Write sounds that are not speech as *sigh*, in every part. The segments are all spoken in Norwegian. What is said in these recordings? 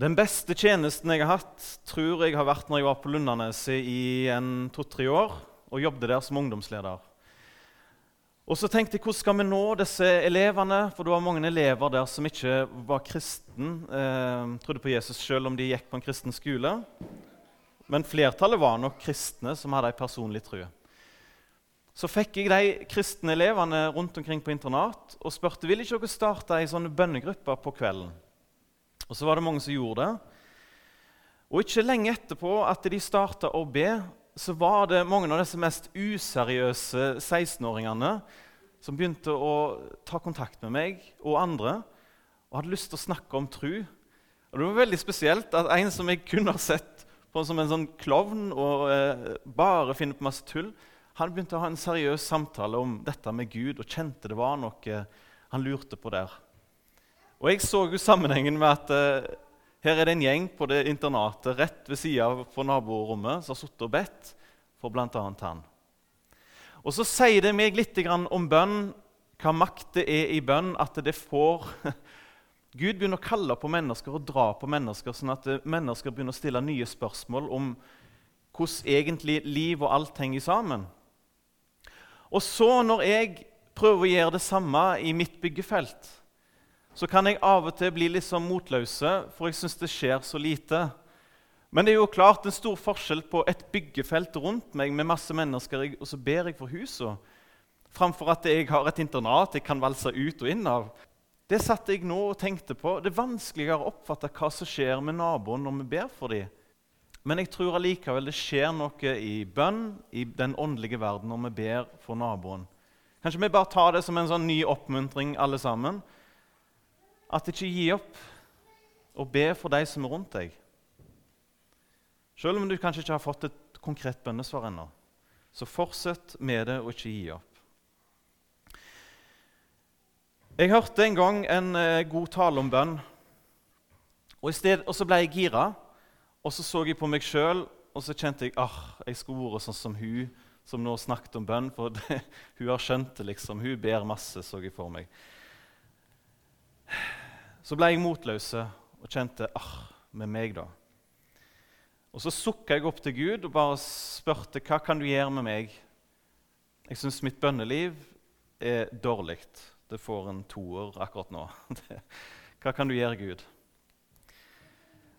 Den beste tjenesten jeg har hatt, tror jeg har vært når jeg var på Lundaneset i en to-tre år og jobbet der som ungdomsleder. Og så tenkte jeg, Hvordan skal vi nå disse elevene? For det var mange elever der som ikke var kristen, eh, trodde på Jesus selv om de gikk på en kristen skole. Men flertallet var nok kristne som hadde ei personlig tro. Så fikk jeg de kristne elevene rundt omkring på internat og spurte vil ikke dere starte ei sånn bønnegruppe på kvelden. Og så var det mange som gjorde det. Og ikke lenge etterpå at de starta å be, så var det mange av disse mest useriøse 16-åringene som begynte å ta kontakt med meg og andre og hadde lyst til å snakke om tru. Og Det var veldig spesielt at en som jeg kunne ha sett på som en sånn klovn og eh, bare finne på masse tull, han begynte å ha en seriøs samtale om dette med Gud og kjente det var noe han lurte på der. Og jeg så jo sammenhengen med at uh, her er det en gjeng på det internatet rett ved sida av naborommet som har sittet og bedt for bl.a. han. Og så sier det meg litt om bønn, hva makt det er i bønn, at det får *laughs* Gud begynner å kalle på mennesker og dra på mennesker, sånn at mennesker begynner å stille nye spørsmål om hvordan egentlig liv og alt henger sammen. Og så, når jeg prøver å gjøre det samme i mitt byggefelt, så kan jeg av og til bli litt sånn motløse, for jeg syns det skjer så lite. Men det er jo klart en stor forskjell på et byggefelt rundt meg med masse mennesker, og så ber jeg for huset, framfor at jeg har et internat jeg kan valse ut og inn av. Det satt jeg nå og tenkte på. Det er vanskeligere å oppfatte hva som skjer med naboen når vi ber for dem. Men jeg tror allikevel det skjer noe i bønn, i den åndelige verden, når vi ber for naboen. Kanskje vi bare tar det som en sånn ny oppmuntring, alle sammen at ikke gi opp og be for de som er rundt deg. Selv om du kanskje ikke har fått et konkret bønnesvar ennå, så fortsett med det og ikke gi opp. Jeg hørte en gang en eh, god tale om bønn. Og, sted, og Så ble jeg gira, og så så jeg på meg sjøl og så kjente jeg at jeg skulle vært sånn som hun som nå snakket om bønn. For *laughs* det, hun har skjønt det, liksom. Hun ber masse, så jeg for meg så ble jeg motløse og kjente ah, med meg, da. Og Så sukka jeg opp til Gud og bare spurte hva kan du gjøre med meg. Jeg syns mitt bønneliv er dårlig. Det får en toer akkurat nå. *laughs* hva kan du gjøre, Gud?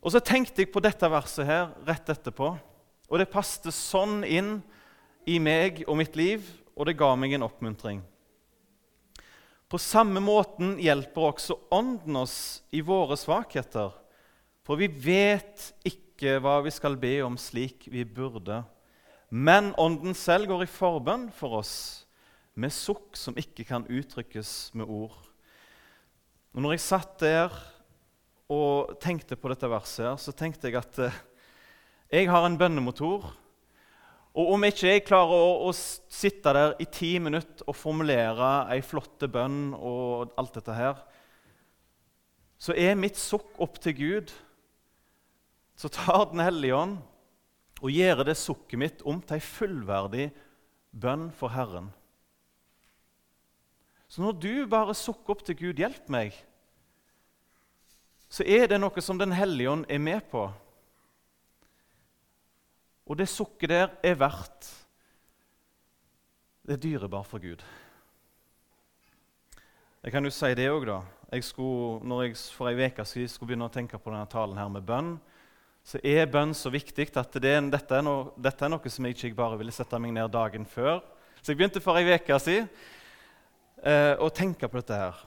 Og Så tenkte jeg på dette verset her rett etterpå, og det passet sånn inn i meg og mitt liv, og det ga meg en oppmuntring. På samme måten hjelper også Ånden oss i våre svakheter. For vi vet ikke hva vi skal be om slik vi burde. Men Ånden selv går i forbønn for oss med sukk som ikke kan uttrykkes med ord. Og når jeg satt der og tenkte på dette verset, her, så tenkte jeg at eh, jeg har en bønnemotor og om ikke jeg klarer å, å, sitte der i ti minutter og formulere ei flotte bønn og alt dette her, så er mitt sukk opp til Gud. Så tar Den hellige ånd og gjør det sukket mitt om til ei fullverdig bønn for Herren. Så når du bare sukker opp til Gud 'Hjelp meg', så er det noe som Den hellige ånd er med på. Og det sukket der er verdt det er dyrebart for Gud. Jeg kan jo si det òg, da. Jeg skulle, når jeg for ei uke siden skulle begynne å tenke på denne talen her med bønn, så er bønn så viktig at det, dette, er no, dette, er noe som jeg ikke bare ville sette meg ned dagen før. Så jeg begynte for ei uke siden eh, å tenke på dette her.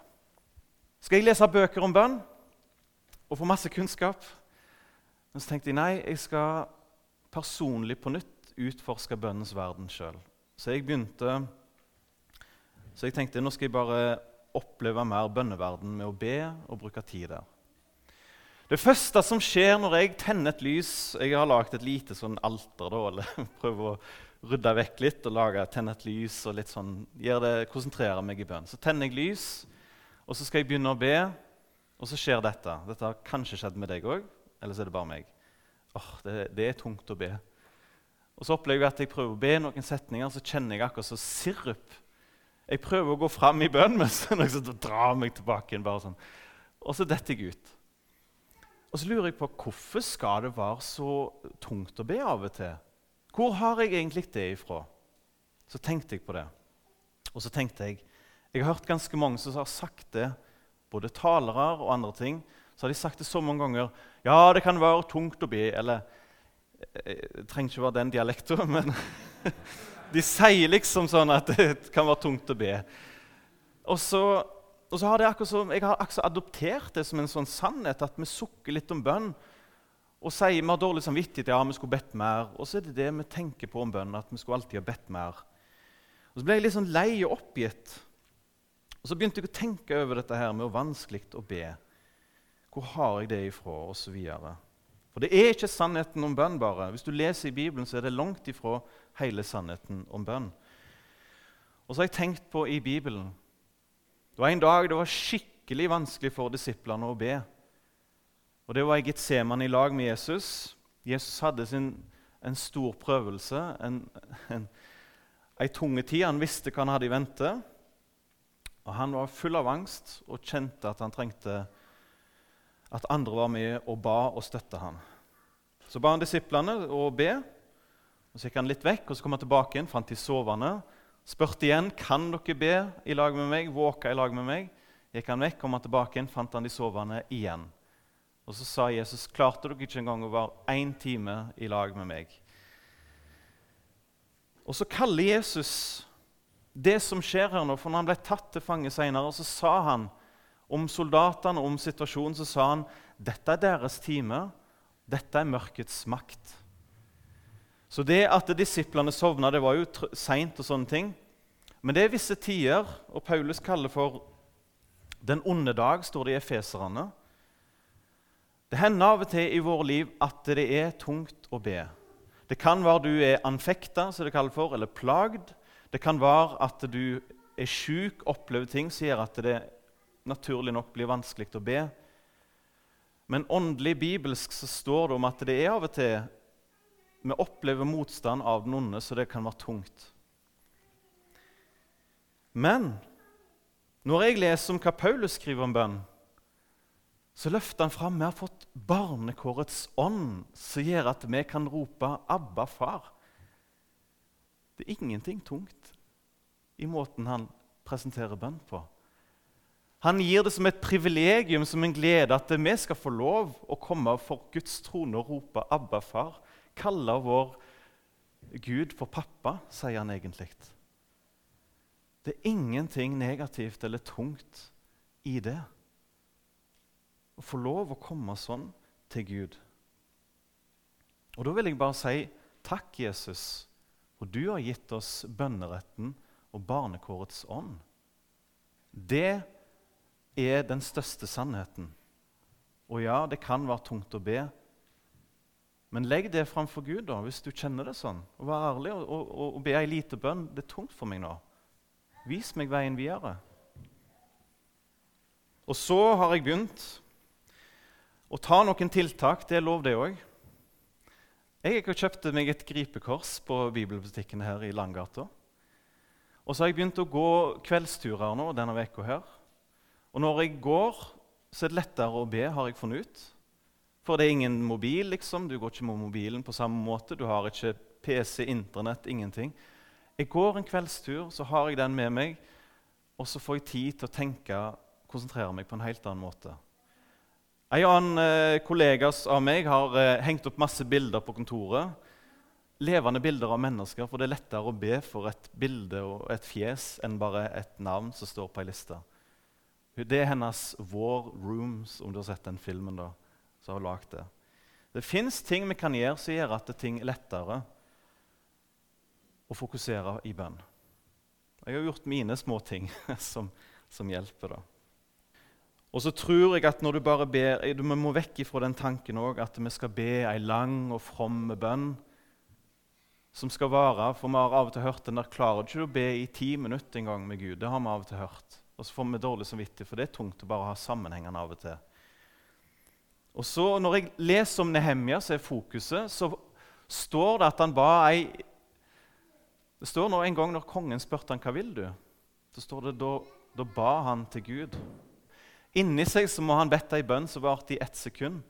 Skal jeg lese bøker om bønn og få masse kunnskap? Men så tenkte jeg nei, jeg skal personlig på nytt utforske bønnens verden sjøl. Så jeg begynte Så jeg tenkte nå skal jeg bare oppleve mer bønneverden med å be og bruke tid der. Det første som skjer når jeg tenner et lys Jeg har lagd et lite sånn alter. da, eller *laughs* Prøver å rydde vekk litt og lage, tenne et lys og litt sånn, det, konsentrere meg i bønn. Så tenner jeg lys, og så skal jeg begynne å be, og så skjer dette. Dette har kanskje skjedd med deg òg, eller så er det bare meg oh, det, det, er tungt å be. Og Så opplever jeg at jeg prøver å be noen setninger, så kjenner jeg akkurat så sirup. Jeg prøver å gå fram i bønn, *laughs* men så drar meg tilbake igjen. bare sånn. Og så detter jeg ut. Og så lurer jeg på hvorfor skal det være så tungt å be av og til? Hvor har jeg egentlig det ifra? Så tenkte jeg på det. Og så tenkte jeg Jeg har hørt ganske mange som har sagt det, både talere og andre ting. Så har de sagt det så mange ganger. Ja, det kan være tungt å be. Eller eh, Det trenger ikke være den dialekten, *laughs* men de sier liksom sånn at det kan være tungt å be. Og så og så har det akkurat som, Jeg har akkurat adoptert det som en sånn sannhet at vi sukker litt om bønn og sier vi har dårlig samvittighet, ja, vi skulle bedt mer. Og så er det det vi tenker på om bønn, at vi skulle alltid ha bedt mer. Og Så ble jeg litt sånn lei og oppgitt. Og Så begynte jeg å tenke over dette her med hvor vanskelig å be. Hvor har jeg det ifra? Og så videre. For det er ikke sannheten om bønn bare. Hvis du leser i Bibelen, så er det langt ifra hele sannheten om bønn. Og så har jeg tenkt på i Bibelen det var en dag det var skikkelig vanskelig for disiplene å be. Og Det var i Getsemane i lag med Jesus. Jesus hadde sin, en stor prøvelse, en, en, en tunge tid. Han visste hva han hadde i vente. Og Han var full av angst og kjente at han trengte at andre var med og ba og støtta ham. Så ba han disiplene å be. og Så gikk han litt vekk, og så kom han tilbake igjen, fant de sovende. Spurte igjen kan dere be i lag med meg, våke i lag med meg. Gikk han vekk, kom han tilbake igjen, fant han de sovende igjen. Og Så sa Jesus, 'Klarte dere ikke engang å være én time i lag med meg?' Og Så kaller Jesus det som skjer her nå, for når han ble tatt til fange senere, så sa han om soldatene om situasjonen, så sa han, 'Dette er deres time. Dette er mørkets makt.' Så det at disiplene sovna, det var jo seint og sånne ting. Men det er visse tider, og Paulus kaller for 'den onde dag', står det i Efeserane. Det hender av og til i våre liv at det er tungt å be. Det kan være du er anfekta, som det kalles for, eller plagd. Det kan være at du er sjuk, opplever ting som gjør at det naturlig nok blir vanskelig å be. Men åndelig bibelsk så står det om at det er av og til vi opplever motstand av den onde, så det kan være tungt. Men når jeg leser om hva Paulus skriver om bønn, så løfter han fram vi har fått barnekårets ånd, som gjør at vi kan rope 'Abba, far'. Det er ingenting tungt i måten han presenterer bønn på. Han gir det som et privilegium, som en glede, at vi skal få lov å komme for Guds trone og rope 'Abba, far' kaller vår Gud for pappa, sier han egentlig. Det er ingenting negativt eller tungt i det. Å få lov å komme sånn til Gud. Og Da vil jeg bare si takk, Jesus, for du har gitt oss bønneretten og barnekårets ånd. Det er den største sannheten. Og ja, det kan være tungt å be, men legg det framfor Gud da, hvis du kjenner det sånn. Og Vær ærlig og, og, og, be ei lite bønn. Det er tungt for meg nå. Vis meg veien videre. Og så har jeg begynt å ta noen tiltak. Det er lov, det òg. Jeg gikk og kjøpte meg et gripekors på bibelbutikken her i Langgata. Og så har jeg begynt å gå kveldsturer nå denne uka her. Og når jeg går, så er det lettere å be, har jeg funnet ut. For det er ingen mobil. liksom. Du går ikke med mobilen på samme måte. Du har ikke PC, Internett, ingenting. Jeg går en kveldstur, så har jeg den med meg, og så får jeg tid til å tenke, konsentrere meg på en helt annen måte. En annen eh, kollega av meg har eh, hengt opp masse bilder på kontoret. Levende bilder av mennesker, for det er lettere å be for et bilde og et fjes enn bare et navn som står på ei liste. Det er hennes War Rooms, om du har sett den filmen. da så har hun lagt det. Det fins ting vi kan gjøre som gjør at ting er lettere å fokusere i bønn. Jeg har gjort mine små ting *laughs* som, som hjelper. da. Og så tror jeg at når du bare ber, du må vekk ifra den tanken også, at vi skal be ei lang og from bønn som skal vare. For vi har av og til hørt den der 'Klarer du ikke å be i ti minutter en gang med Gud?' Det har vi av og til hørt. Og så får vi dårlig samvittighet, for det er tungt å bare ha sammenhengende av og til. Og så Når jeg leser om Nehemja, så er fokuset, så står det at han ba ei Det står nå En gang når kongen spurte han, hva vil du, så står det da, da ba han til Gud. Inni seg så må han bedt ei bønn som varte i ett sekund.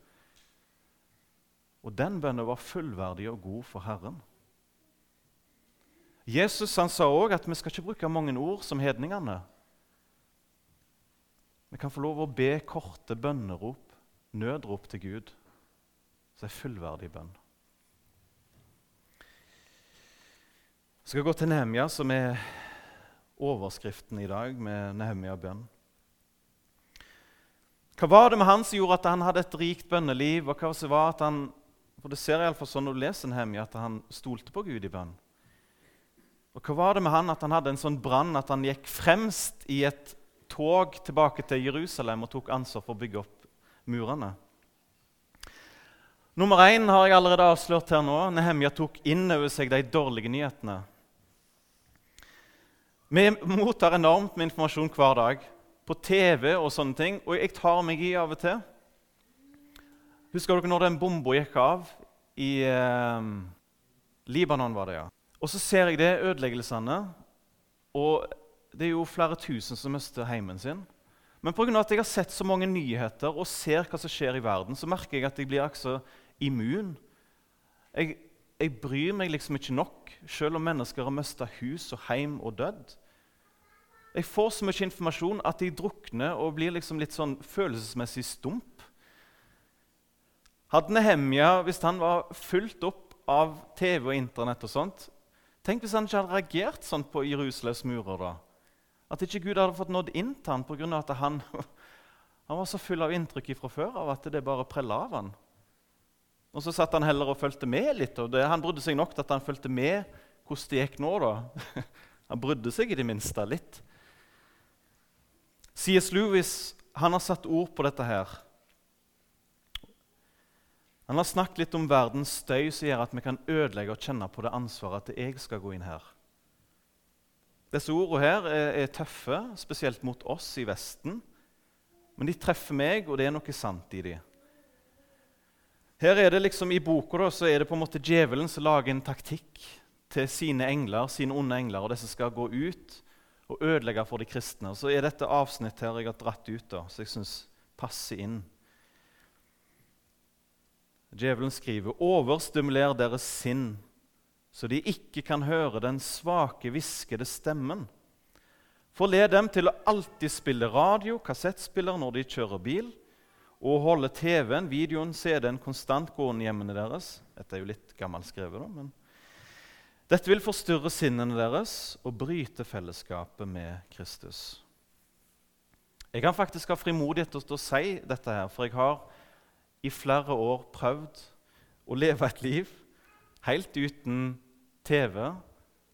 Og den bønnen var fullverdig og god for Herren. Jesus han sa òg at vi skal ikke bruke mange ord som hedningene. Vi kan få lov å be korte bønnerop, nødrop til Gud, som er fullverdig bønn. Jeg skal gå til Nehemia, som er overskriften i dag med Nehemia-bønn. Hva var det med han som gjorde at han hadde et rikt bønneliv? og hva var at han, for Det ser iallfall sånn når du leser Nehemia, at han stolte på Gud i bønn. Og Hva var det med han at han hadde en sånn brann at han gikk fremst i et tog tilbake til Jerusalem og tok ansvar for å bygge opp murene? Nummer én har jeg allerede avslørt her nå. Nehemja tok inn over seg de dårlige nyhetene. Vi mottar enormt med informasjon hver dag på TV og sånne ting, og jeg tar meg i av og til. Husker dere når den bomba gikk av i eh, Libanon? var det, ja. Og så ser jeg det, ødeleggelsene. Og det er jo flere tusen som mister heimen sin. Men pga. at jeg har sett så mange nyheter og ser hva som skjer i verden, så merker jeg at jeg blir altså immun. Jeg, jeg bryr meg liksom ikke nok, selv om mennesker har mista hus og heim og dødd. Jeg får så mye informasjon at jeg drukner og blir liksom litt sånn følelsesmessig stump. Hadde Nehemja, hvis han var fulgt opp av TV og Internett og sånt, Tenk hvis han ikke hadde reagert sånn på Jerusalems murer. da. At ikke Gud hadde fått nådd inn til ham pga. at han, *laughs* han, var så full av inntrykk fra før av at det bare prella av han. Og Så satt han heller og fulgte med litt. og det, Han brydde seg nok til at han fulgte med hvordan det gikk nå. da. *laughs* Han brydde seg i det minste litt. C.S. Lewis han har satt ord på dette her. Han har snakket litt om verdens støy som gjør at vi kan ødelegge og kjenne på det ansvaret at jeg skal gå inn her. Disse ordene her er, er tøffe, spesielt mot oss i Vesten. Men de treffer meg, og det er noe sant i dem. Her er det liksom I boka da, så er det på en måte djevelen som lager en taktikk til sine engler, sine onde engler, og disse skal gå ut og ødelegge for de kristne. Så er dette avsnitt her jeg har dratt ut, da, så jeg syns passer inn. Djevelen skriver.: Overstimuler deres sinn, så de ikke kan høre den svake, hviskede stemmen. Forled dem til å alltid spille radio, kassettspiller når de kjører bil, og holde TV-en, videoen, CD-en konstant gående i hjemmene deres. Dette er jo litt gammelt skrevet, da, men dette vil forstyrre sinnene deres og bryte fellesskapet med Kristus. Jeg kan faktisk ha frimodighet til å si dette, her, for jeg har i flere år prøvd å leve et liv helt uten TV,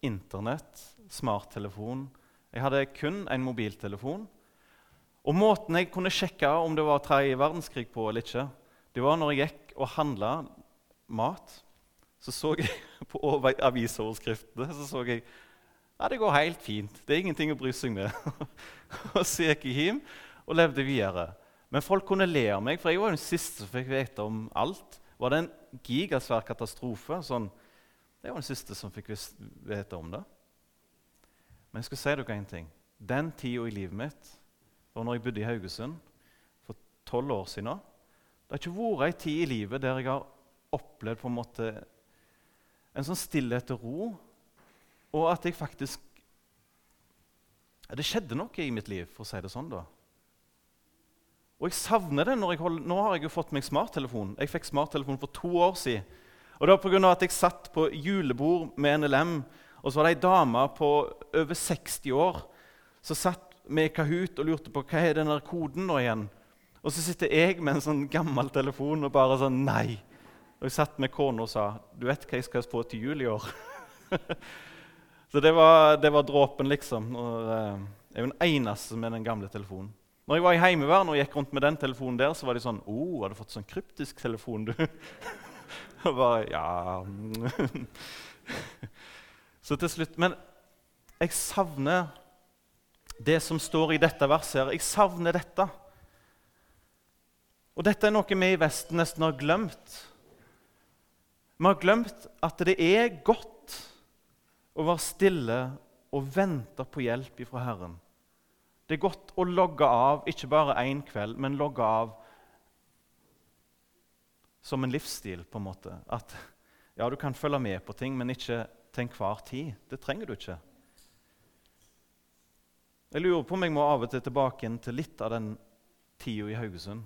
Internett, smarttelefon. Jeg hadde kun en mobiltelefon. Og Måten jeg kunne sjekke om det var tredje verdenskrig på eller ikke, det var når jeg gikk og handla mat så så jeg *laughs* på avisoverskriftene så så jeg, ja, det går helt fint. Det er ingenting å bry seg med. *laughs* og så gikk jeg hjem og levde videre. Men folk kunne le av meg, for jeg var den siste som fikk vite om alt. Var det en gigasvær katastrofe? Sånn, jeg var den siste som fikk vite om det. Men jeg skal si dere en ting. Den tida i livet mitt var når jeg bodde i Haugesund for tolv år siden. Det har ikke vært ei tid i livet der jeg har opplevd på en måte en sånn stillhet og ro, og at jeg faktisk Det skjedde noe i mitt liv, for å si det sånn. da. Og jeg savner det. når jeg holder, Nå har jeg jo fått meg smarttelefon. Jeg fikk smarttelefon for to år siden. Og det var pga. at jeg satt på julebord med NLM, og så var det ei dame på over 60 år som satt med Kahoot og lurte på hva er den der koden nå igjen. Og så sitter jeg med en sånn gammel telefon og bare sånn Nei! Og jeg satt med kona og sa du vet hva jeg skal få til jul i år. *laughs* så det var, det var dråpen, liksom. Og, uh, jeg er jo den eneste med den gamle telefonen. Når jeg var i Heimevernet og gikk rundt med den telefonen der, så var de sånn 'Å, oh, har du fått sånn kryptisk telefon, du?' *laughs* *laughs* og bare Ja *laughs* Så til slutt Men jeg savner det som står i dette verset. Jeg savner dette. Og dette er noe vi i Vesten nesten har glemt. Vi har glemt at det er godt å være stille og vente på hjelp ifra Herren. Det er godt å logge av, ikke bare én kveld, men logge av som en livsstil. på en måte. At ja, du kan følge med på ting, men ikke til enhver tid. Det trenger du ikke. Jeg lurer på om jeg må av og til tilbake inn til litt av den tida i Haugesund.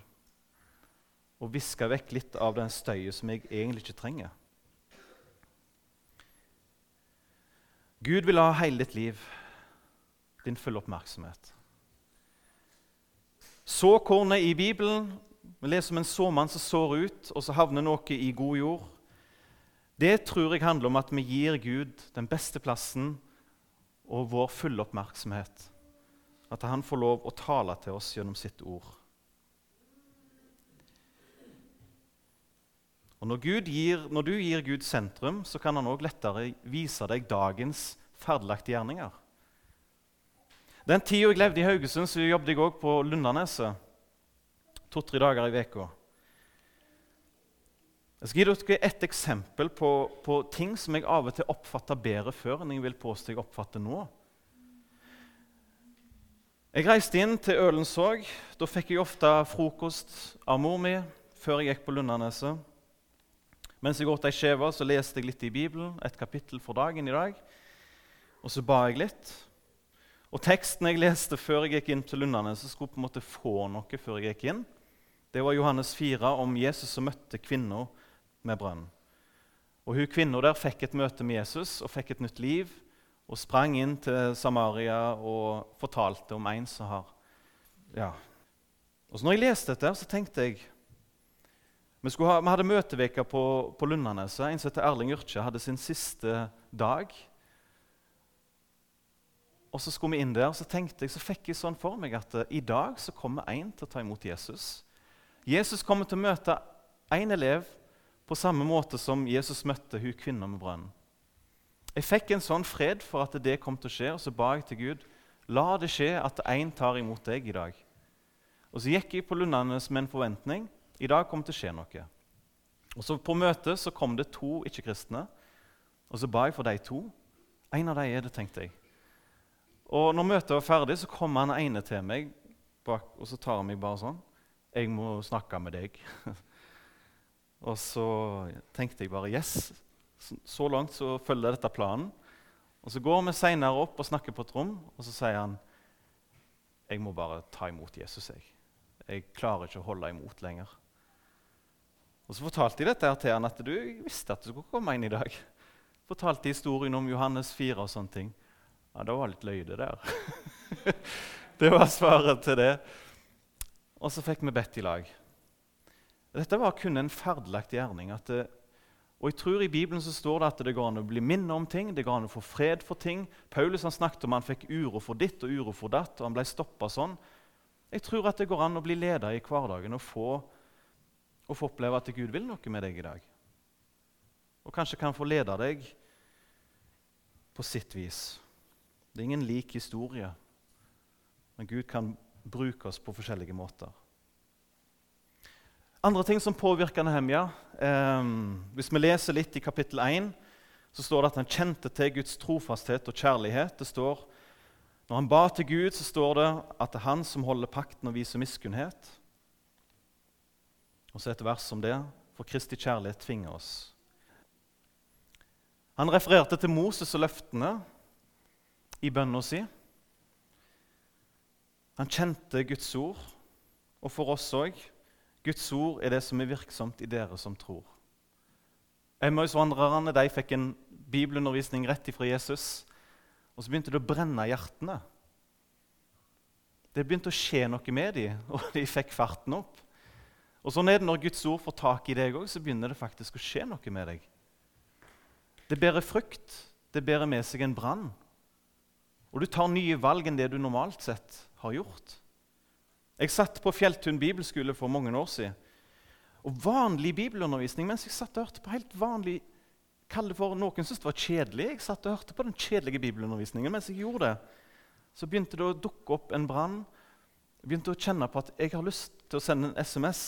Og viske vekk litt av den støyet som jeg egentlig ikke trenger. Gud vil ha hele ditt liv, din fulle oppmerksomhet. Så kornet i Bibelen. Vi leser om en såmann som sår ut, og så havner noe i god jord. Det tror jeg handler om at vi gir Gud den beste plassen og vår fulle oppmerksomhet. At han får lov å tale til oss gjennom sitt ord. Og når, gir, når, du gir Gud sentrum, så kan han òg lettere vise deg dagens ferdelagte gjerninger. Den tida jeg levde i Haugesund, så jobbet jeg òg på Lundaneset. To-tre dager i uka. Jeg skal gi dere et eksempel på, på, ting som jeg av og til oppfatta bedre før enn jeg vil påstå jeg oppfatter nå. Jeg reiste inn til Ølensåg. Da fikk jeg ofte frokost av mor mi før jeg gikk på Lundaneset. Mens jeg åt ei skive, leste jeg litt i Bibelen, et kapittel for dagen i dag. Og så ba jeg litt. Og teksten jeg leste før jeg gikk inn til Lundaneset, skulle på en måte få noe før jeg gikk inn. Det var Johannes 4 om Jesus som møtte kvinner med brønn. Og hun Kvinna der fikk et møte med Jesus og fikk et nytt liv. Og sprang inn til Samaria og fortalte om en som har ja. Og så når jeg leste dette, så tenkte jeg vi, ha, vi hadde møteveke på, på Lundaneset. En som heter Erling Yrkje, hadde sin siste dag. Og Så skulle vi inn der, og så tenkte jeg, så fikk jeg sånn for meg at uh, i dag så kommer en til å ta imot Jesus. Jesus kommer til å møte én elev på samme måte som Jesus møtte hun kvinna med brønnen. Jeg fikk en sånn fred for at det kom til å skje, og så ba jeg til Gud la det skje at én tar imot deg i dag. Og Så gikk jeg på Lundanes med en forventning. I dag kom det til å skje noe. Og så På møtet så kom det to ikke-kristne, og så ba jeg for de to. En av dem er det, tenkte jeg. Og når møtet var ferdig, så kom han ene til meg, bak, og så tar han meg bare sånn. 'Jeg må snakke med deg.' *laughs* og så tenkte jeg bare 'Yes, så langt så følger dette planen'. Og Så går vi seinere opp og snakker på et rom, og så sier han 'Jeg må bare ta imot Jesus, jeg. Jeg klarer ikke å holde imot lenger.' Og Så fortalte jeg dette til han at du visste at du skulle komme inn i dag. *laughs* Fortalte historien om Johannes 4 og sånne ting. Ja, det var litt løye, det der. *laughs* det var svaret til det. Og så fikk vi bedt i lag. Dette var kun en ferdelagt gjerning. Det, og jeg tror I Bibelen så står det at det går an å bli minnet om ting, det går an å få fred for ting. Paulus han snakket om han fikk uro for ditt og uro for datt, og han ble stoppa sånn. Jeg tror at det går an å bli leder i hverdagen og få og få oppleve at Gud vil noe med deg i dag. Og kanskje kan få lede deg på sitt vis. Det er ingen lik historie, men Gud kan bruke oss på forskjellige måter. Andre ting som påvirker Nehemja eh, Hvis vi leser litt i kapittel 1, så står det at han kjente til Guds trofasthet og kjærlighet. Det står, Når han ba til Gud, så står det at det er han som holder pakten og viser miskunnhet. Og så et vers om det. For Kristi kjærlighet tvinger oss. Han refererte til Moses og løftene i bønna si. Han kjente Guds ord, og for oss òg. Guds ord er det som er virksomt i dere som tror. Emmausvandrerne fikk en bibelundervisning rett ifra Jesus, og så begynte det å brenne hjertene. Det begynte å skje noe med dem, og de fikk farten opp. Og sånn er det Når Guds ord får tak i deg òg, så begynner det faktisk å skje noe med deg. Det bærer frukt. Det bærer med seg en brann. Og du tar nye valg enn det du normalt sett har gjort. Jeg satt på Fjelltun bibelskole for mange år siden. Og vanlig bibelundervisning mens jeg satt og hørte på helt vanlig Kall det for Noen syntes det var kjedelig. Jeg satt og hørte på den kjedelige bibelundervisningen. Mens jeg gjorde det, så begynte det å dukke opp en brann. Begynte å kjenne på at jeg har lyst til å sende en SMS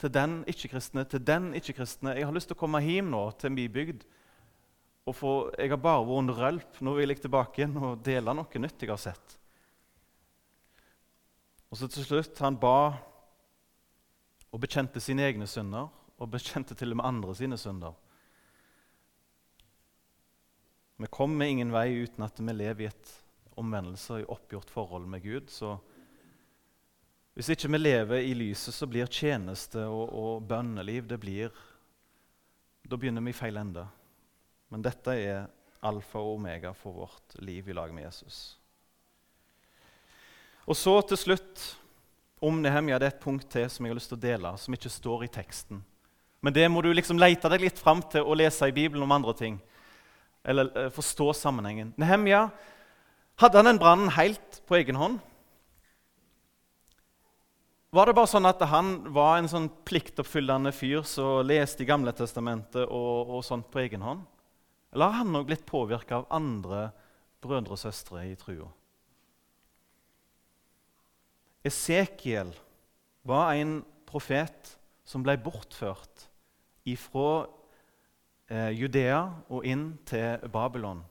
til den ikke-kristne, til den ikke-kristne. Jeg har lyst til å komme hjem nå til min bygd. Og få, jeg har bare vært en rølp. Nå vil jeg tilbake igjen og dele noe nytt jeg har sett. Og så til slutt han ba og bekjente sine egne synder og bekjente til og med andre sine synder. Vi kommer ingen vei uten at vi lever i et omvendelse og i oppgjort forhold med Gud. Så hvis ikke vi lever i lyset, så blir tjeneste og, og bønneliv det blir, Da begynner vi i feil ende. Men dette er alfa og omega for vårt liv i lag med Jesus. Og så til slutt om Nehemja, det er et punkt til som jeg har lyst til å dele, som ikke står i teksten. Men det må du liksom lete deg litt fram til å lese i Bibelen om andre ting. Eller eh, forstå sammenhengen. Nehemja hadde han den brannen helt på egen hånd? Var det bare sånn at han var en sånn pliktoppfyllende fyr som leste i Gamle testamentet og, og sånt på egen hånd? Eller har han òg blitt påvirka av andre brødre og søstre i trua? Esekiel var en profet som ble bortført fra eh, Judea og inn til Babylon.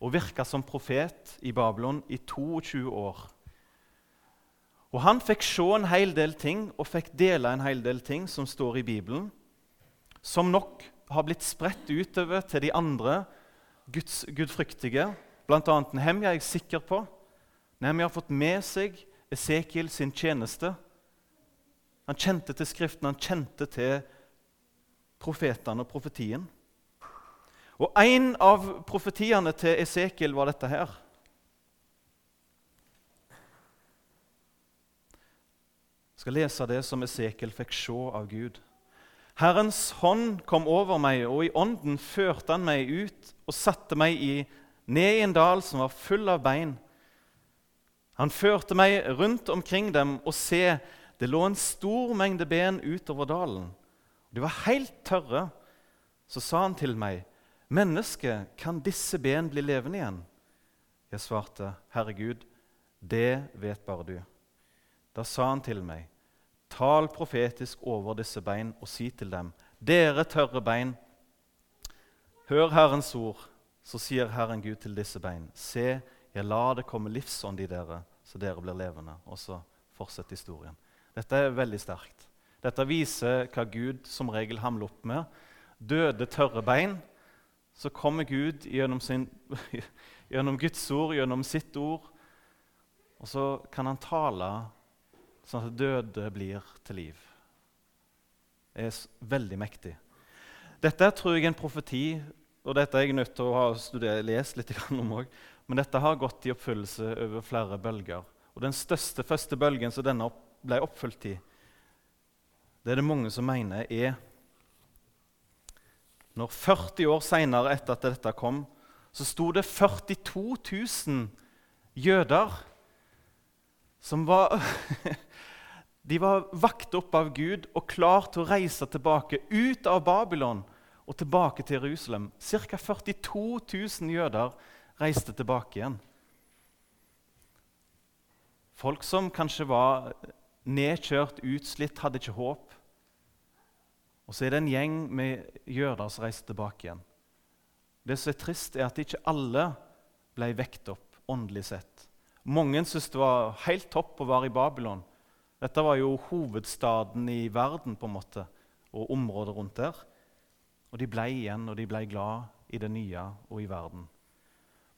Og virka som profet i Babylon i 22 år. Og Han fikk se en hel del ting og fikk dele en hel del ting som står i Bibelen, som nok har blitt spredt utover til de andre Guds, gudfryktige. Annet Nehemja er jeg sikker på. Nehemja har fått med seg Esekiel sin tjeneste. Han kjente til Skriften, han kjente til profetene og profetien. Og En av profetiene til Esekiel var dette her. Jeg skal lese det som Esekiel fikk se av Gud. Herrens hånd kom over meg, og i ånden førte han meg ut og satte meg i, ned i en dal som var full av bein. Han førte meg rundt omkring dem, og se, det lå en stor mengde ben utover dalen. De var helt tørre. Så sa han til meg, 'Menneske, kan disse ben bli levende igjen?' Jeg svarte, 'Herregud, det vet bare du.' Da sa han til meg, 'Tal profetisk over disse bein og si til dem:" 'Dere tørre bein, hør Herrens ord.' Så sier Herren Gud til disse bein, 'Se, jeg lar det komme livsånd i dere, så dere blir levende.' Og så fortsetter historien. Dette er veldig sterkt. Dette viser hva Gud som regel hamler opp med. Døde, tørre bein. Så kommer Gud gjennom, sin, *laughs* gjennom Guds ord, gjennom sitt ord, og så kan han tale sånn at døde blir til liv. Det er veldig mektig. Dette tror jeg er en profeti, og dette er jeg nødt til å ha studert, lest litt om òg. Men dette har gått i oppfyllelse over flere bølger. Og Den største første bølgen som denne ble oppfylt i, det er det mange som mener er Når 40 år seinere etter at dette kom, så sto det 42 000 jøder som var *laughs* De var vakt opp av Gud og klar til å reise tilbake ut av Babylon og tilbake til Jerusalem. Ca. 42 000 jøder reiste tilbake igjen. Folk som kanskje var nedkjørt, utslitt, hadde ikke håp. Og så er det en gjeng med jøder som reiste tilbake igjen. Det som er trist, er at ikke alle ble vekt opp åndelig sett. Mange syntes det var helt topp å være i Babylon. Dette var jo hovedstaden i verden på en måte, og området rundt der. Og de ble igjen, og de ble glad i det nye og i verden.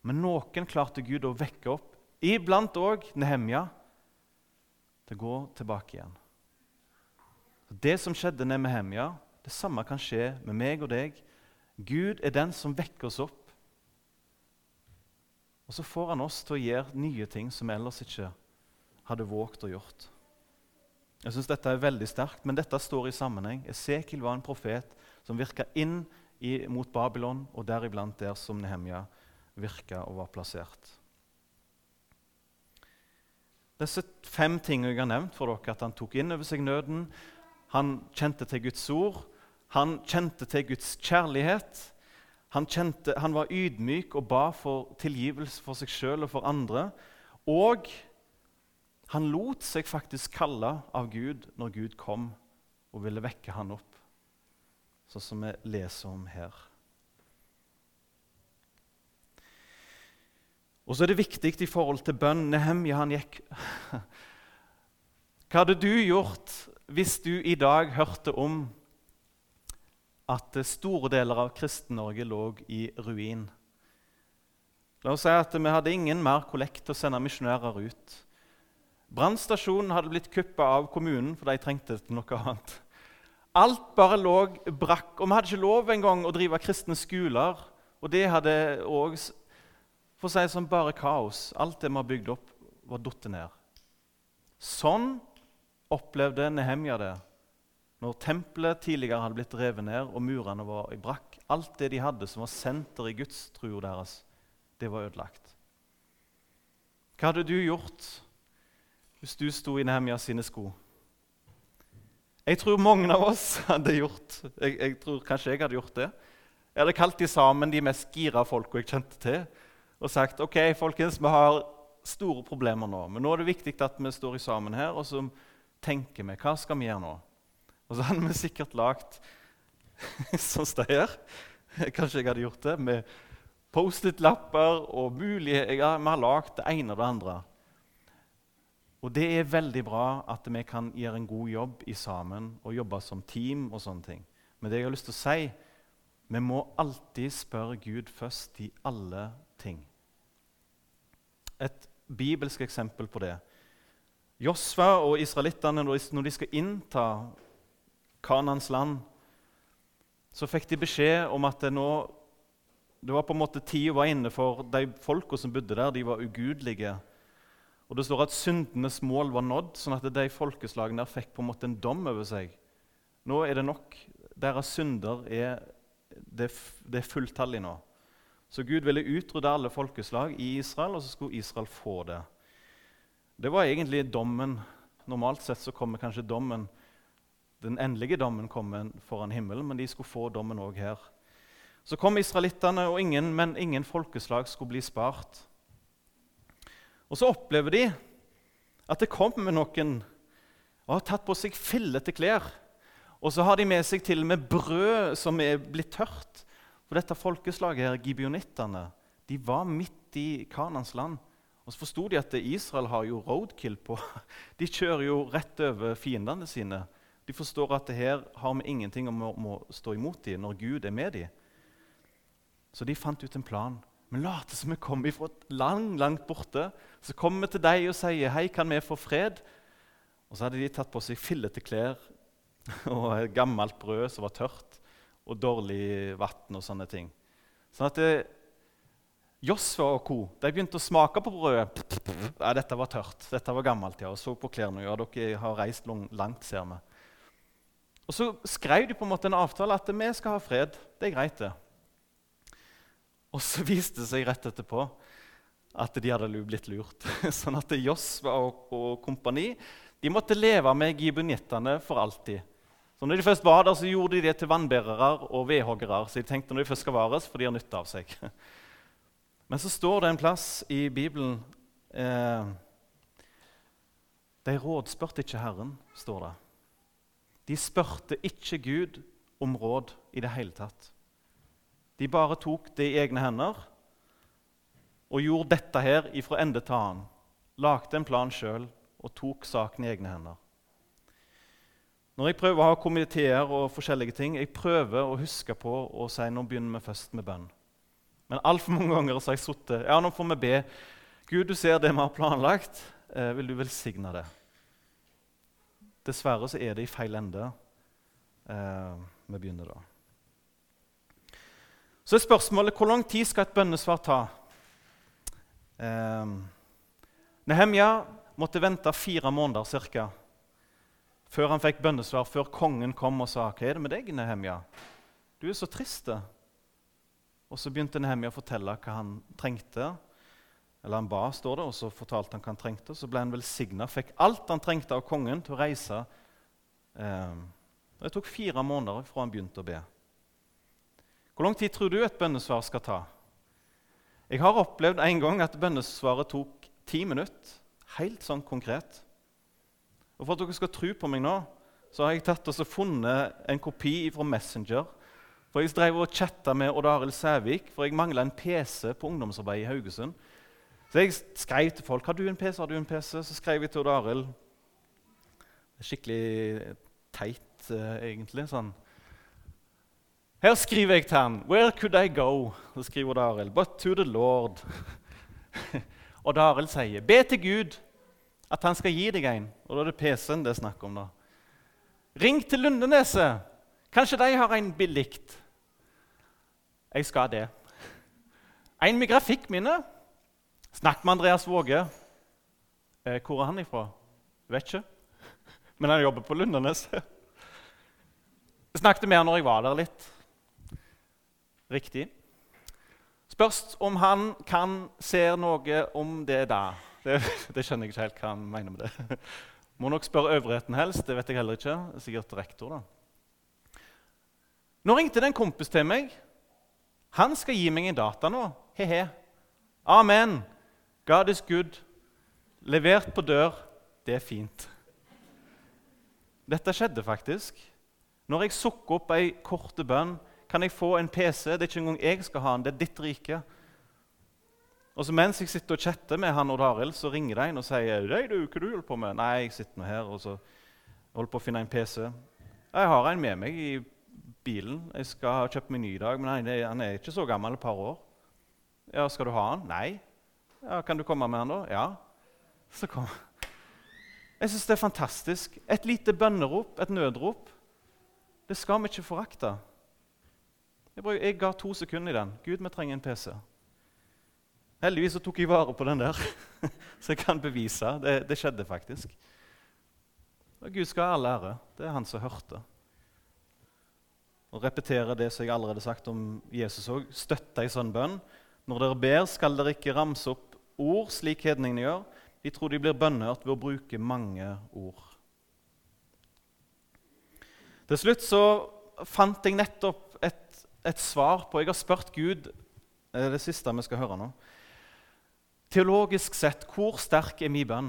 Men noen klarte Gud å vekke opp, iblant òg Nehemja, til å gå tilbake igjen. Det som skjedde med Nehemja, det samme kan skje med meg og deg. Gud er den som vekker oss opp. Og så får han oss til å gjøre nye ting som vi ellers ikke hadde våget å gjort. Jeg synes Dette er veldig sterkt, men dette står i sammenheng. Esekiel var en profet som virka inn i, mot Babylon, og deriblant der som Nehemja virka og var plassert. Disse fem tingene jeg har nevnt for dere, at han tok inn over seg nøden, han kjente til Guds ord, han kjente til Guds kjærlighet, han, kjente, han var ydmyk og ba for tilgivelse for seg sjøl og for andre. Og han lot seg faktisk kalle av Gud når Gud kom og ville vekke han opp, sånn som vi leser om her. Og så er det viktig i forhold til bønn. Nehemja han gikk *laughs* Hva hadde du gjort hvis du i dag hørte om at store deler av Kristen-Norge lå i ruin. La oss si at vi hadde ingen mer kollekt å sende misjonærer ut. Brannstasjonen hadde blitt kuppa av kommunen, for de trengte det til noe annet. Alt bare lå brakk, og vi hadde ikke lov engang å drive kristne skoler. Og det hadde òg for å si det som bare kaos. Alt det vi har bygd opp, var datt ned. Sånn opplevde Nehemja det når tempelet tidligere hadde blitt revet ned og murene var i brakk. Alt det de hadde som var senter i gudstrua deres, det var ødelagt. Hva hadde du gjort hvis du sto i Nehemja sine sko? Jeg tror mange av oss *laughs* hadde gjort jeg, jeg tror kanskje jeg hadde gjort det. Jeg hadde kalt de sammen de mest gira folka jeg kjente til, og sagt ok, folkens, vi har store problemer nå, men nå er det viktig at vi står sammen her og så tenker vi hva skal vi gjøre nå. Og så hadde vi sikkert lagd sånn *laughs* som det her. Kanskje jeg hadde gjort det med Post-It-lapper og muligheter. Vi har lagd det ene og det andre. Og det er veldig bra at vi kan gjøre en god jobb i sammen og jobbe som team. og sånne ting. Men det jeg har lyst til å si, vi må alltid spørre Gud først i alle ting. Et bibelsk eksempel på det. Josva og israelittene, når de skal innta Kanans land, så fikk de beskjed om at det nå det var på en måte tida var inne for de folka som bodde der. De var ugudelige. Og Det står at syndenes mål var nådd, sånn at de folkeslagene der fikk på en måte en dom over seg. Nå er det nok. Deres synder er, det, er fulltallig nå. Så Gud ville utrydde alle folkeslag i Israel, og så skulle Israel få det. Det var egentlig dommen. Normalt sett så kommer kanskje dommen den endelige dommen kommer foran himmelen, men de skulle få dommen òg her. Så kom israelittene, og ingen, men ingen folkeslag skulle bli spart. Og så opplever de at det kommer noen og har tatt på seg fillete klær. Og så har de med seg til og med brød som er blitt tørt. For dette folkeslaget, her, gibionittene, de var midt i Kanans land. Og så forsto de at Israel har jo roadkill på. *laughs* De kjører jo rett over fiendene sine. De forstår at det her har vi ingenting om å stå imot dem når Gud er med dem. Så de fant ut en plan. Vi later som vi kommer fra land langt borte. Så kommer vi til deg og sier 'Hei, kan vi få fred?' Og så hadde de tatt på seg fillete klær *laughs* og gammelt brød som var tørt, og dårlig vann og sånne ting. Sånn at eh, Josfa og co. de begynte å smake på brødet. Ja, 'Dette var tørt. Dette var gammelt.' ja, Og så på klærne. ja, 'Dere har reist langt, ser vi.' Og så skrev de på en måte en avtale at vi skal ha fred. Det er greit, det. Og så *laughs* viste det seg rett etterpå at de hadde blitt lurt. *laughs* Sånn at Josva og kompani de måtte leve med gibunittene for alltid. Så når de først var der, så gjorde de det til vannbærere og vedhoggere. Så de tenkte når de først skal vares, for de har nytte av seg. *laughs* Men så står det en plass i Bibelen eh, De rådspurte ikke Herren, står det. De spurte ikke Gud om råd i det hele tatt. De bare tok det i egne hender og gjorde dette her ifra ende til annen. Lagde en plan sjøl og tok saken i egne hender. Når jeg prøver å ha komiteer og forskjellige ting, jeg prøver å huske på å si nå begynner vi først med bønn. Men altfor mange ganger har jeg sittet Ja, nå får vi be. Gud, du ser det vi har planlagt. Eh, vil du velsigne det? Dessverre så er det i feil ende eh, vi begynner da. Så er spørsmålet hvor lang tid skal et bønnesvar ta? Eh, Nehemja måtte vente fire måneder cirka, før han fikk bønnesvar, før kongen kom og sa 'Hva er det med deg, Nehemja? Du er så trist.' Og så begynte Nehemja å fortelle hva han trengte. Eller han ba, står det, og så fortalte han hva han trengte. Så ble han velsigna, fikk alt han trengte av kongen til å reise. Eh, det tok fire måneder fra han begynte å be. Hvor lang tid tror du et bønnesvar skal ta? Jeg har opplevd en gang at bønnesvaret tok ti minutter. Helt sånn konkret. Og For at dere skal tro på meg nå, så har jeg tatt og funnet en kopi fra Messenger. For Jeg drev og chatta med Odd Arild Sævik, for jeg mangla en PC på ungdomsarbeid i Haugesund. Så jeg skrev til folk har du en PC. har du en PC? Så skrev jeg til Odd Arild. Skikkelig teit, uh, egentlig. sånn. Her skriver jeg til han, 'Where could I go?' Så skriver Daril, 'But to the Lord'. *laughs* Odd Arild sier, 'Be til Gud at han skal gi deg en.' Og da er det PC-en det er snakk om. da. Ring til Lundeneset. Kanskje de har en billig. Jeg skal det. En med grafikkminne. Snakk med Andreas Våge. Eh, hvor er han ifra? Vet ikke. Men han jobber på Lundeneset. Snakket med han når jeg var der litt. Riktig. Spørs om han kan se noe om det da. Det, det, skjønner jeg ikke helt hva han mener med det. *laughs* Må nok spørre øvrigheten helst. Det vet jeg heller ikke. Sikkert rektor, da. Nå ringte det en kompis til meg. Han skal gi meg en data nå. He-he. Amen. God is good. Levert på dør. Det er fint. Dette skjedde faktisk. Når jeg sukker opp ei korte bønn, kan jeg få en PC. Det er ikke engang jeg skal ha den, det er ditt rike. Og så Mens jeg sitter og chatter med han og Arild, så ringer de en og sier «Hei du, hva du holder på med? Nei, jeg sitter nå her og så holder på å finne en PC. Jeg har en med meg i bilen. Jeg skal ha kjøpt meg ny i dag, men han er, han er ikke så gammel, et par år. Ja, Skal du ha han? Nei. Ja, Kan du komme med han, da? Ja. Så kom Jeg syns det er fantastisk. Et lite bønnerop, et nødrop. Det skal vi ikke forakte. Jeg, jeg ga to sekunder i den. Gud, vi trenger en PC. Heldigvis så tok jeg vare på den der, *laughs* så jeg kan bevise. Det, det skjedde faktisk. Og Gud skal ha all ære. Det er han som hørte og repetere det som jeg allerede har sagt om Jesus òg. Støtte ei sånn bønn. Når dere ber, skal dere ikke ramse opp ord slik hedningene gjør. De tror de blir bønnhørt ved å bruke mange ord. Til slutt så fant jeg nettopp et, et svar på Jeg har spurt Gud er det siste vi skal høre nå. Teologisk sett, hvor sterk er min bønn?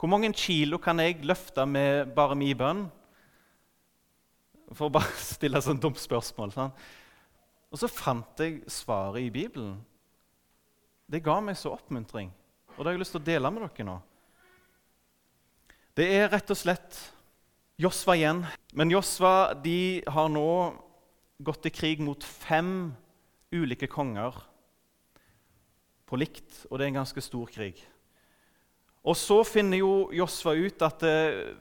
Hvor mange kilo kan jeg løfte med bare min bønn? For å bare *laughs* stille et sånt dumt spørsmål. Sånn. Og så fant jeg svaret i Bibelen. Det ga meg så oppmuntring, og det har jeg lyst til å dele med dere nå. Det er rett og slett Josva igjen. Men Josva har nå gått i krig mot fem ulike konger på likt, og det er en ganske stor krig. Og så finner jo Josva ut at eh,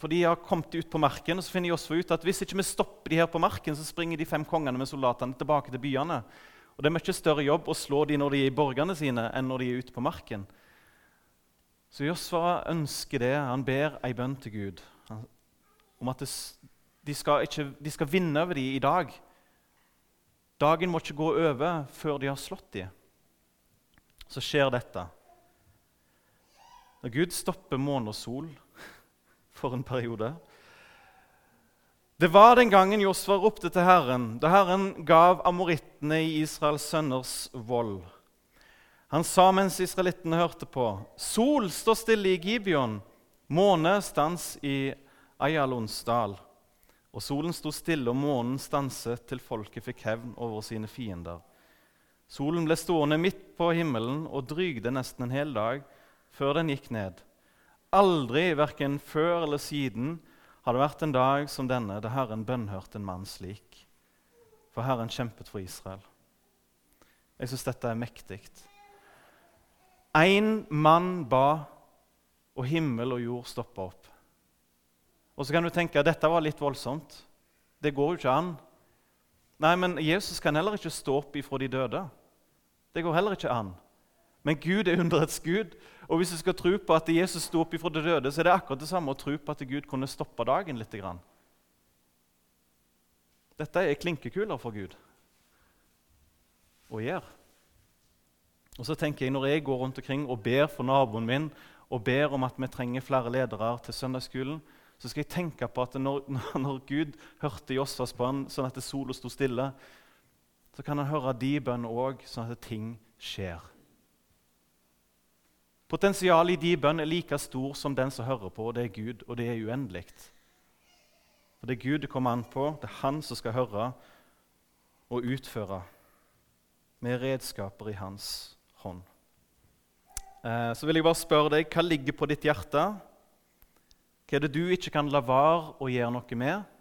for de har kommet ut på marken, og så finner Josfa ut at hvis ikke vi stopper de her på marken, så springer de fem kongene med soldatene tilbake til byene. Og Det er mye større jobb å slå de når de er i borgene sine, enn når de er ute på marken. Så Josfa ønsker det. Han ber ei bønn til Gud om at de, skal ikke, de, skal vinne over dem i dag. Dagen må ikke gå over før de har slått dem. Så skjer dette. Når Gud stopper måne og sol for en periode. Det var den gangen Josfa ropte til Herren, da Herren gav amorittene i Israels sønners vold. Han sa mens israelittene hørte på.: Sol står stille i Gibeon, måne stans i Ayalons dal. Og solen sto stille, og månen stanset til folket fikk hevn over sine fiender. Solen ble stående midt på himmelen og drygde nesten en hel dag før den gikk ned. Aldri, verken før eller siden, har det vært en dag som denne da Herren bønnhørte en mann slik. For Herren kjempet for Israel. Jeg syns dette er mektig. Én mann ba, og himmel og jord stoppa opp. Og så kan du tenke at dette var litt voldsomt. Det går jo ikke an. Nei, men Jesus kan heller ikke stå opp ifra de døde. Det går heller ikke an. Men Gud er underets Gud. Og hvis du skal tro på at Jesus sto opp ifra de døde, så er det akkurat det samme å tro på at Gud kunne stoppe dagen litt. Dette er klinkekuler for Gud å gjøre. Og så tenker jeg, Når jeg går rundt omkring og ber for naboen min og ber om at vi trenger flere ledere til søndagsskolen, så skal jeg tenke på at når, *laughs* når Gud hørte Jossas bønn sånn at sola sto stille, så kan han høre de bønnene òg, sånn at ting skjer. Potensialet i de bønn er like stor som den som hører på, og det er Gud, og det er uendelig. For Det er Gud det kommer an på, det er Han som skal høre og utføre med redskaper i hans hånd. Eh, så vil jeg bare spørre deg, hva ligger på ditt hjerte? Hva er det du ikke kan la være å gjøre noe med?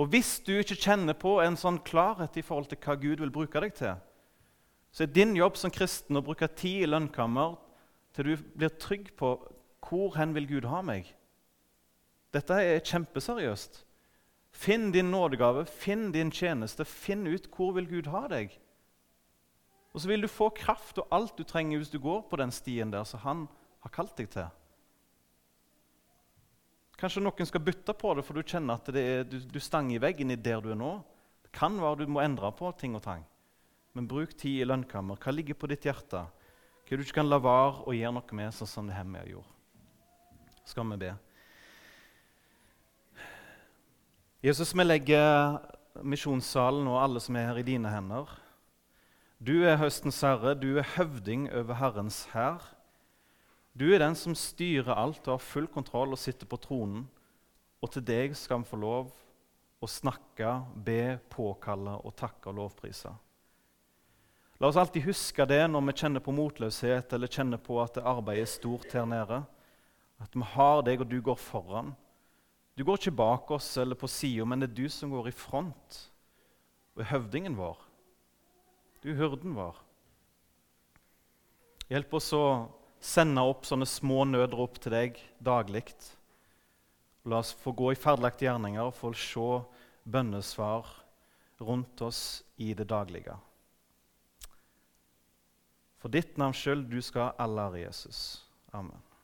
Og hvis du ikke kjenner på en sånn klarhet i forhold til hva Gud vil bruke deg til, så er din jobb som kristen å bruke tid i lønnkammer til du blir trygg på hvor hen vil Gud ha meg. Dette er kjempeseriøst. Finn din nådegave, finn din tjeneste, finn ut hvor vil Gud ha deg. Og så vil du få kraft og alt du trenger hvis du går på den stien der som han har kalt deg til. Kanskje noen skal bytte på det, for du kjenner at er, du, du stanger i veggen i der du er nå. Det kan være du må endre på ting og tang. Men bruk tid i lønnkammer. Hva ligger på ditt hjerte? Hva du ikke kan la være å gjøre noe med, sånn som det hjemme gjorde. Skal vi be. Jesus, vi legger misjonssalen og alle som er her, i dine hender. Du er høstens herre, du er høvding over Herrens hær. Du er den som styrer alt og har full kontroll og sitter på tronen. Og til deg skal vi få lov å snakke, be, påkalle og takke og lovprise. La oss alltid huske det når vi kjenner på motløshet eller kjenner på at arbeidet er stort her nede. At vi har deg, og du går foran. Du går ikke bak oss eller på sida, men det er du som går i front. Og er høvdingen vår. Du er hyrden vår. Hjelp oss å sende opp sånne små nødrop til deg daglig. La oss få gå i ferdelagte gjerninger og få se bønnesvar rundt oss i det daglige. For ditt navns skyld, du skal ha all ære, Jesus. Amen.